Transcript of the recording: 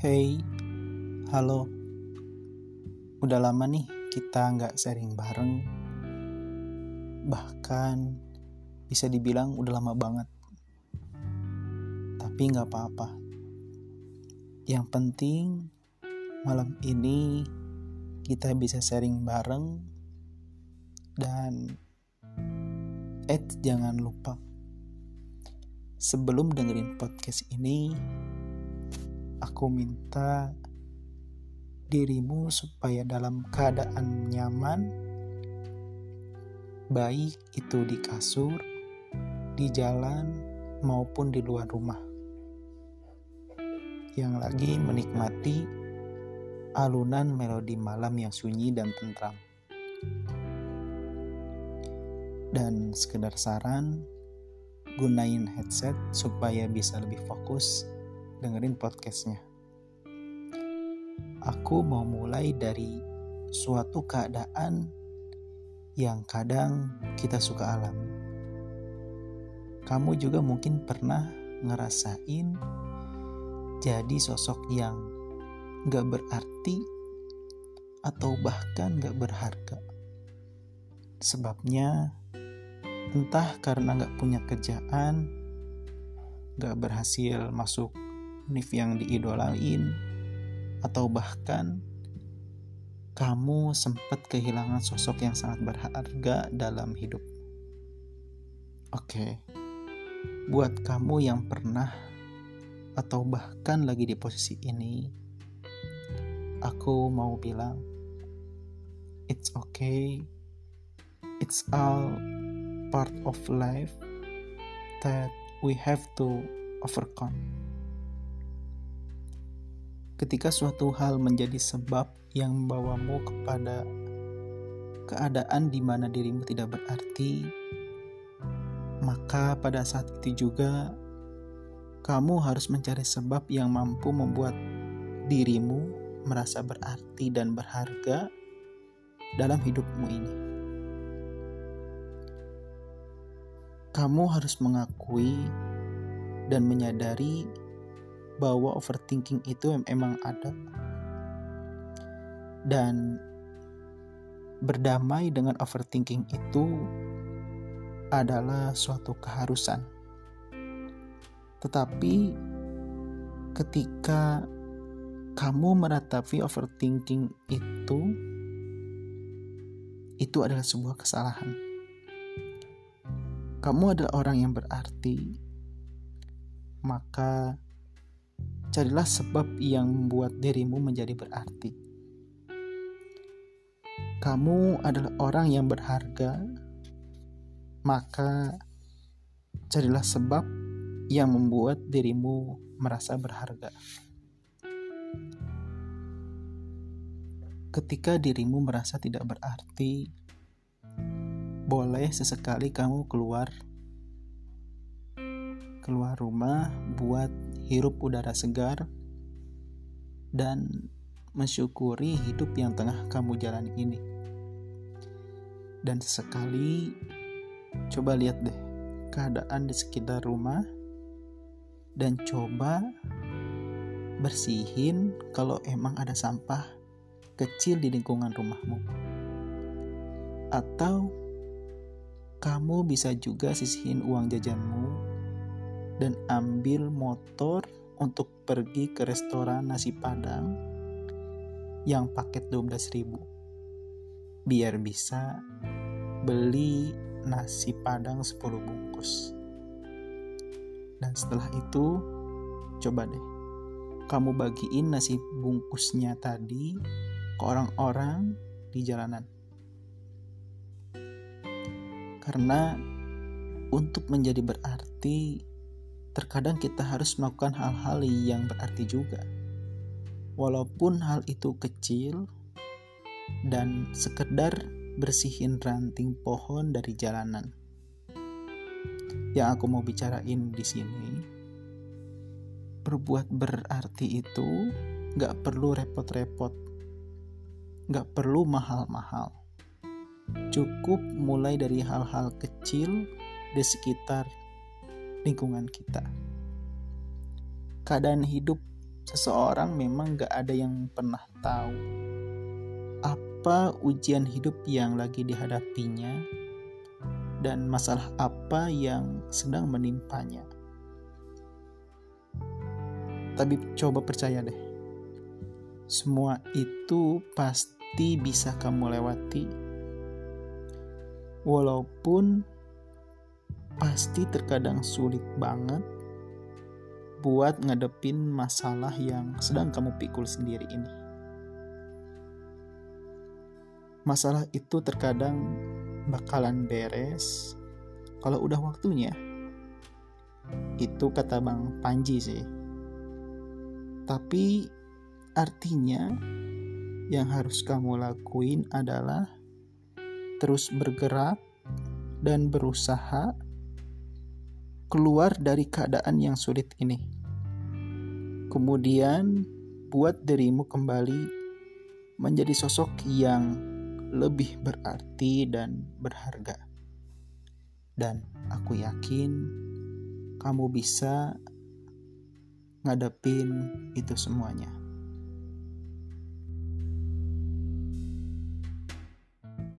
Hey, halo. Udah lama nih kita nggak sharing bareng. Bahkan bisa dibilang udah lama banget. Tapi nggak apa-apa. Yang penting malam ini kita bisa sharing bareng dan eh jangan lupa sebelum dengerin podcast ini aku minta dirimu supaya dalam keadaan nyaman, baik itu di kasur, di jalan, maupun di luar rumah. Yang lagi menikmati alunan melodi malam yang sunyi dan tentram. Dan sekedar saran, gunain headset supaya bisa lebih fokus dengerin podcastnya. Aku mau mulai dari suatu keadaan yang kadang kita suka alami. Kamu juga mungkin pernah ngerasain jadi sosok yang gak berarti atau bahkan gak berharga. Sebabnya entah karena gak punya kerjaan, gak berhasil masuk Nif yang diidolain, atau bahkan kamu sempat kehilangan sosok yang sangat berharga dalam hidup. Oke, buat kamu yang pernah atau bahkan lagi di posisi ini, aku mau bilang, it's okay, it's all part of life that we have to overcome. Ketika suatu hal menjadi sebab yang membawamu kepada keadaan di mana dirimu tidak berarti, maka pada saat itu juga kamu harus mencari sebab yang mampu membuat dirimu merasa berarti dan berharga dalam hidupmu ini. Kamu harus mengakui dan menyadari bahwa overthinking itu emang ada dan berdamai dengan overthinking itu adalah suatu keharusan. Tetapi ketika kamu meratapi overthinking itu itu adalah sebuah kesalahan. Kamu adalah orang yang berarti, maka Carilah sebab yang membuat dirimu menjadi berarti. Kamu adalah orang yang berharga, maka carilah sebab yang membuat dirimu merasa berharga. Ketika dirimu merasa tidak berarti, boleh sesekali kamu keluar keluar rumah buat hirup udara segar, dan mensyukuri hidup yang tengah kamu jalani ini. Dan sesekali coba lihat deh keadaan di sekitar rumah dan coba bersihin kalau emang ada sampah kecil di lingkungan rumahmu. Atau kamu bisa juga sisihin uang jajanmu dan ambil motor untuk pergi ke restoran nasi padang yang paket 12.000 biar bisa beli nasi padang 10 bungkus. Dan setelah itu coba deh kamu bagiin nasi bungkusnya tadi ke orang-orang di jalanan. Karena untuk menjadi berarti terkadang kita harus melakukan hal-hal yang berarti juga. Walaupun hal itu kecil dan sekedar bersihin ranting pohon dari jalanan. Yang aku mau bicarain di sini, berbuat berarti itu gak perlu repot-repot, gak perlu mahal-mahal. Cukup mulai dari hal-hal kecil di sekitar lingkungan kita. Keadaan hidup seseorang memang gak ada yang pernah tahu apa ujian hidup yang lagi dihadapinya dan masalah apa yang sedang menimpanya. Tapi coba percaya deh, semua itu pasti bisa kamu lewati, walaupun pasti terkadang sulit banget buat ngadepin masalah yang sedang kamu pikul sendiri ini. Masalah itu terkadang bakalan beres kalau udah waktunya. Itu kata Bang Panji sih. Tapi artinya yang harus kamu lakuin adalah terus bergerak dan berusaha keluar dari keadaan yang sulit ini. Kemudian, buat dirimu kembali menjadi sosok yang lebih berarti dan berharga. Dan aku yakin kamu bisa ngadepin itu semuanya.